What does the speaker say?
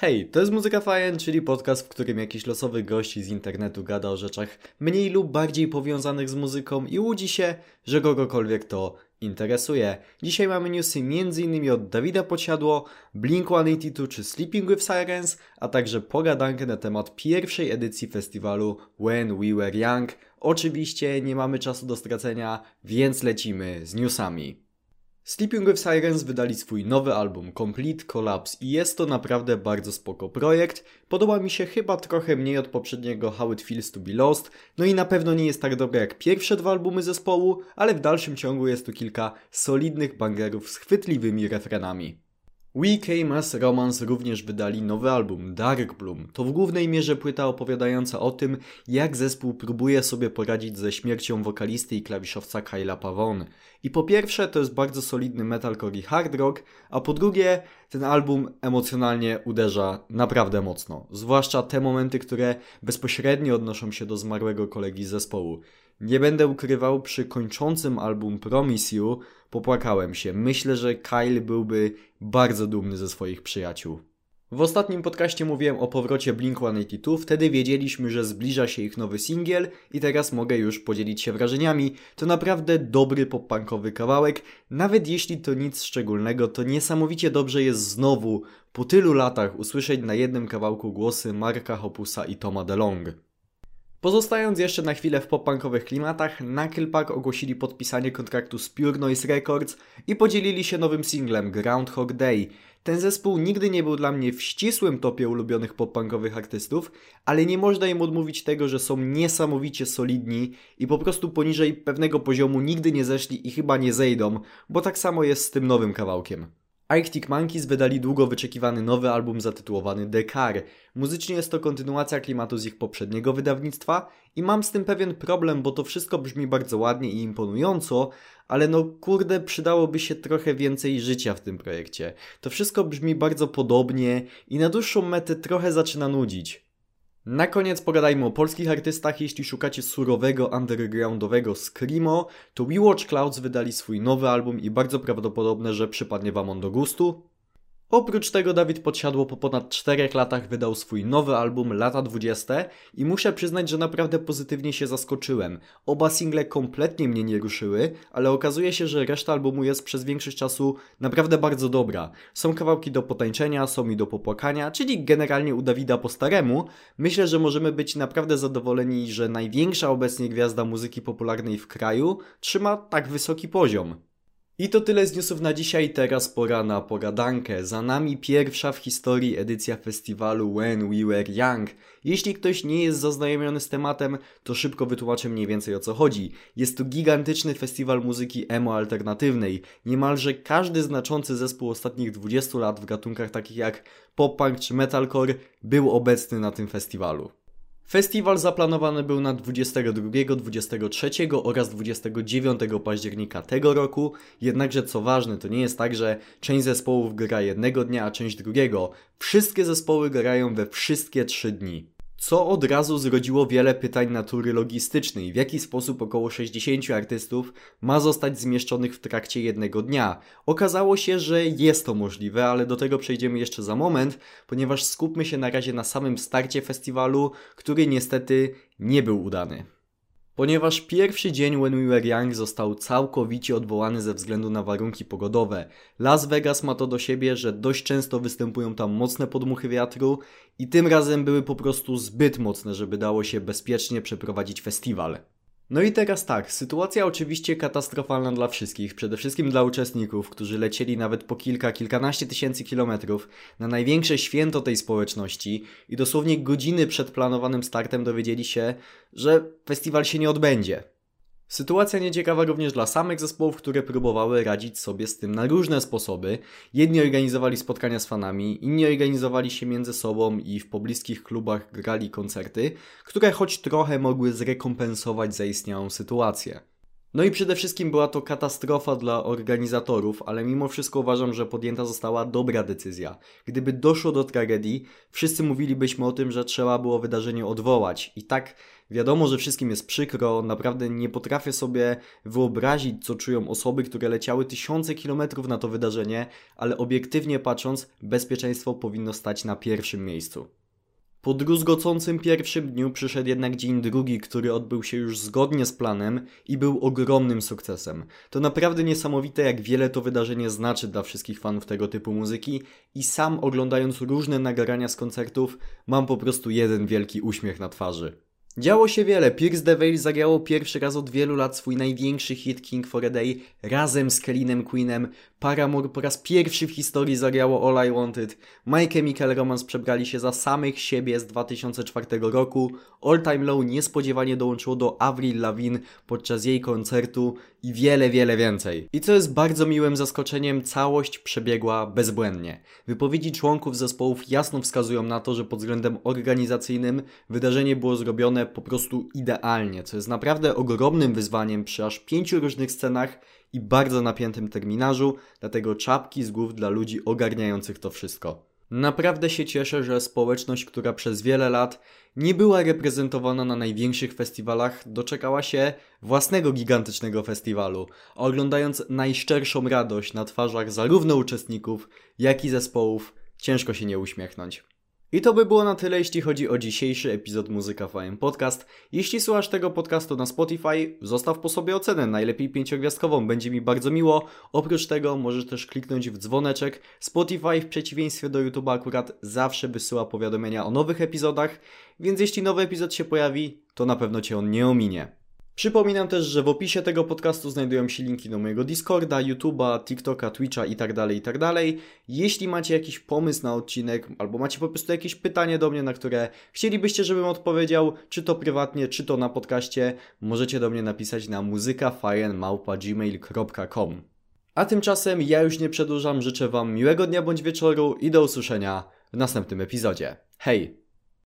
Hej, to jest Muzyka Fajen, czyli podcast, w którym jakiś losowy gość z internetu gada o rzeczach mniej lub bardziej powiązanych z muzyką i łudzi się, że kogokolwiek to interesuje. Dzisiaj mamy newsy m.in. od Dawida Posiadło, Blink-182 czy Sleeping with Sirens, a także pogadankę na temat pierwszej edycji festiwalu When We Were Young. Oczywiście nie mamy czasu do stracenia, więc lecimy z newsami. Sleeping with Sirens wydali swój nowy album Complete Collapse i jest to naprawdę bardzo spoko projekt. Podoba mi się chyba trochę mniej od poprzedniego How It Feels to Be Lost, no i na pewno nie jest tak dobre jak pierwsze dwa albumy zespołu, ale w dalszym ciągu jest tu kilka solidnych bangerów z chwytliwymi refrenami. We Came As Romance również wydali nowy album Dark Bloom. To w głównej mierze płyta opowiadająca o tym, jak zespół próbuje sobie poradzić ze śmiercią wokalisty i klawiszowca Kyla Pavone. I po pierwsze to jest bardzo solidny metalcore i hard rock, a po drugie ten album emocjonalnie uderza naprawdę mocno. Zwłaszcza te momenty, które bezpośrednio odnoszą się do zmarłego kolegi zespołu. Nie będę ukrywał, przy kończącym album Promise You popłakałem się. Myślę, że Kyle byłby bardzo dumny ze swoich przyjaciół. W ostatnim podcaście mówiłem o powrocie Blink-182, wtedy wiedzieliśmy, że zbliża się ich nowy singiel i teraz mogę już podzielić się wrażeniami. To naprawdę dobry pop-punkowy kawałek, nawet jeśli to nic szczególnego, to niesamowicie dobrze jest znowu po tylu latach usłyszeć na jednym kawałku głosy Marka Hopusa i Toma DeLong. Pozostając jeszcze na chwilę w pop-punkowych klimatach, Knucklepack ogłosili podpisanie kontraktu z Pure Noise Records i podzielili się nowym singlem Groundhog Day. Ten zespół nigdy nie był dla mnie w ścisłym topie ulubionych pop-punkowych artystów, ale nie można im odmówić tego, że są niesamowicie solidni i po prostu poniżej pewnego poziomu nigdy nie zeszli i chyba nie zejdą, bo tak samo jest z tym nowym kawałkiem. Arctic Monkeys wydali długo wyczekiwany nowy album zatytułowany The Car. Muzycznie jest to kontynuacja klimatu z ich poprzedniego wydawnictwa i mam z tym pewien problem, bo to wszystko brzmi bardzo ładnie i imponująco, ale no kurde, przydałoby się trochę więcej życia w tym projekcie. To wszystko brzmi bardzo podobnie i na dłuższą metę trochę zaczyna nudzić. Na koniec pogadajmy o polskich artystach. Jeśli szukacie surowego, undergroundowego screamo, to We Watch Clouds wydali swój nowy album i bardzo prawdopodobne, że przypadnie Wam on do gustu. Oprócz tego Dawid Podsiadło po ponad 4 latach wydał swój nowy album Lata 20 i muszę przyznać, że naprawdę pozytywnie się zaskoczyłem. Oba single kompletnie mnie nie ruszyły, ale okazuje się, że reszta albumu jest przez większość czasu naprawdę bardzo dobra. Są kawałki do potańczenia, są i do popłakania, czyli generalnie u Dawida po staremu. Myślę, że możemy być naprawdę zadowoleni, że największa obecnie gwiazda muzyki popularnej w kraju trzyma tak wysoki poziom. I to tyle z newsów na dzisiaj, teraz pora na pogadankę. Za nami pierwsza w historii edycja festiwalu When We Were Young. Jeśli ktoś nie jest zaznajomiony z tematem, to szybko wytłumaczę mniej więcej o co chodzi. Jest to gigantyczny festiwal muzyki emo alternatywnej. Niemalże każdy znaczący zespół ostatnich 20 lat w gatunkach takich jak pop-punk czy metalcore był obecny na tym festiwalu. Festiwal zaplanowany był na 22, 23 oraz 29 października tego roku, jednakże co ważne, to nie jest tak, że część zespołów gra jednego dnia, a część drugiego. Wszystkie zespoły grają we wszystkie trzy dni. Co od razu zrodziło wiele pytań natury logistycznej, w jaki sposób około 60 artystów ma zostać zmieszczonych w trakcie jednego dnia. Okazało się, że jest to możliwe, ale do tego przejdziemy jeszcze za moment, ponieważ skupmy się na razie na samym starcie festiwalu, który niestety nie był udany ponieważ pierwszy dzień When We Were Young został całkowicie odwołany ze względu na warunki pogodowe. Las Vegas ma to do siebie, że dość często występują tam mocne podmuchy wiatru i tym razem były po prostu zbyt mocne, żeby dało się bezpiecznie przeprowadzić festiwal. No i teraz tak, sytuacja oczywiście katastrofalna dla wszystkich, przede wszystkim dla uczestników, którzy lecieli nawet po kilka, kilkanaście tysięcy kilometrów na największe święto tej społeczności i dosłownie godziny przed planowanym startem dowiedzieli się, że festiwal się nie odbędzie. Sytuacja nieciekawa również dla samych zespołów, które próbowały radzić sobie z tym na różne sposoby. Jedni organizowali spotkania z fanami, inni organizowali się między sobą i w pobliskich klubach grali koncerty, które choć trochę mogły zrekompensować zaistniałą sytuację. No i przede wszystkim była to katastrofa dla organizatorów, ale mimo wszystko uważam, że podjęta została dobra decyzja. Gdyby doszło do tragedii, wszyscy mówilibyśmy o tym, że trzeba było wydarzenie odwołać. I tak wiadomo, że wszystkim jest przykro, naprawdę nie potrafię sobie wyobrazić, co czują osoby, które leciały tysiące kilometrów na to wydarzenie, ale obiektywnie patrząc, bezpieczeństwo powinno stać na pierwszym miejscu. Po druzgocącym pierwszym dniu przyszedł jednak dzień drugi, który odbył się już zgodnie z planem i był ogromnym sukcesem. To naprawdę niesamowite, jak wiele to wydarzenie znaczy dla wszystkich fanów tego typu muzyki i sam oglądając różne nagrania z koncertów mam po prostu jeden wielki uśmiech na twarzy. Działo się wiele. Pierce the Veil zagrało pierwszy raz od wielu lat swój największy hit King for a Day razem z Kellinem Queenem. Paramore po raz pierwszy w historii zagrało All I Wanted. My Chemical Romance przebrali się za samych siebie z 2004 roku. All Time Low niespodziewanie dołączyło do Avril Lavigne podczas jej koncertu i wiele, wiele więcej. I co jest bardzo miłym zaskoczeniem, całość przebiegła bezbłędnie. Wypowiedzi członków zespołów jasno wskazują na to, że pod względem organizacyjnym wydarzenie było zrobione po prostu idealnie, co jest naprawdę ogromnym wyzwaniem przy aż pięciu różnych scenach i bardzo napiętym terminarzu, dlatego czapki z głów dla ludzi ogarniających to wszystko. Naprawdę się cieszę, że społeczność, która przez wiele lat nie była reprezentowana na największych festiwalach, doczekała się własnego gigantycznego festiwalu, oglądając najszczerszą radość na twarzach zarówno uczestników, jak i zespołów, ciężko się nie uśmiechnąć. I to by było na tyle, jeśli chodzi o dzisiejszy epizod Muzyka FM Podcast. Jeśli słuchasz tego podcastu na Spotify, zostaw po sobie ocenę, najlepiej pięciogwiazdkową, będzie mi bardzo miło. Oprócz tego możesz też kliknąć w dzwoneczek. Spotify w przeciwieństwie do YouTube akurat zawsze wysyła powiadomienia o nowych epizodach, więc jeśli nowy epizod się pojawi, to na pewno Cię on nie ominie. Przypominam też, że w opisie tego podcastu znajdują się linki do mojego Discorda, YouTube'a, TikToka, Twitcha itd., tak itd. Tak Jeśli macie jakiś pomysł na odcinek, albo macie po prostu jakieś pytanie do mnie, na które chcielibyście, żebym odpowiedział, czy to prywatnie, czy to na podcaście, możecie do mnie napisać na muzykafajenmałpa.gmail.com A tymczasem ja już nie przedłużam, życzę Wam miłego dnia bądź wieczoru i do usłyszenia w następnym epizodzie. Hej!